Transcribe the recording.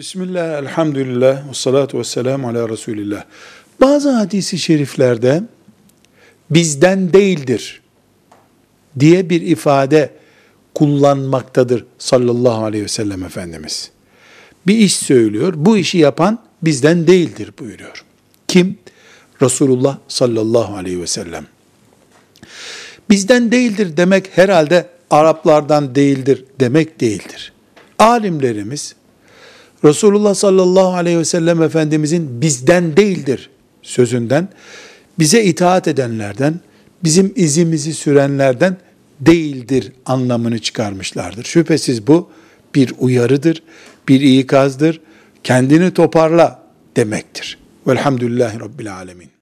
Bismillah, elhamdülillah, ve salatu ve selamu ala Resulillah. Bazı hadisi şeriflerde bizden değildir diye bir ifade kullanmaktadır sallallahu aleyhi ve sellem Efendimiz. Bir iş söylüyor, bu işi yapan bizden değildir buyuruyor. Kim? Resulullah sallallahu aleyhi ve sellem. Bizden değildir demek herhalde Araplardan değildir demek değildir. Alimlerimiz Resulullah sallallahu aleyhi ve sellem Efendimizin bizden değildir sözünden, bize itaat edenlerden, bizim izimizi sürenlerden değildir anlamını çıkarmışlardır. Şüphesiz bu bir uyarıdır, bir ikazdır, kendini toparla demektir. Velhamdülillahi Rabbil Alemin.